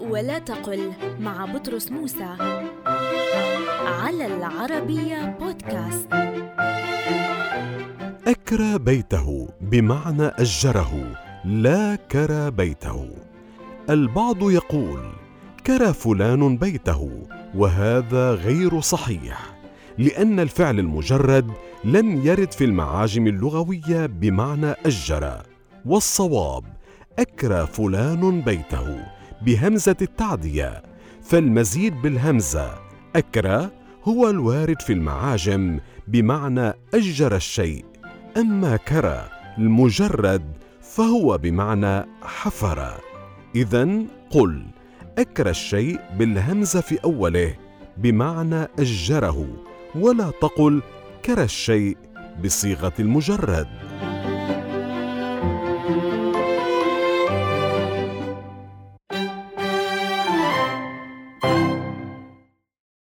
ولا تقل مع بطرس موسى على العربية بودكاست. أكرى بيته بمعنى أجره لا كرى بيته. البعض يقول كرى فلان بيته وهذا غير صحيح لأن الفعل المجرد لم يرد في المعاجم اللغوية بمعنى أجر والصواب أكرى فلان بيته بهمزة التعدية. فالمزيد بالهمزة. أكرى هو الوارد في المعاجم بمعنى أجر الشيء. أما كرى المجرد فهو بمعنى حفر. إذا قل أكرى الشيء بالهمزة في أوله بمعنى أجره ولا تقل كرى الشيء بصيغة المجرد.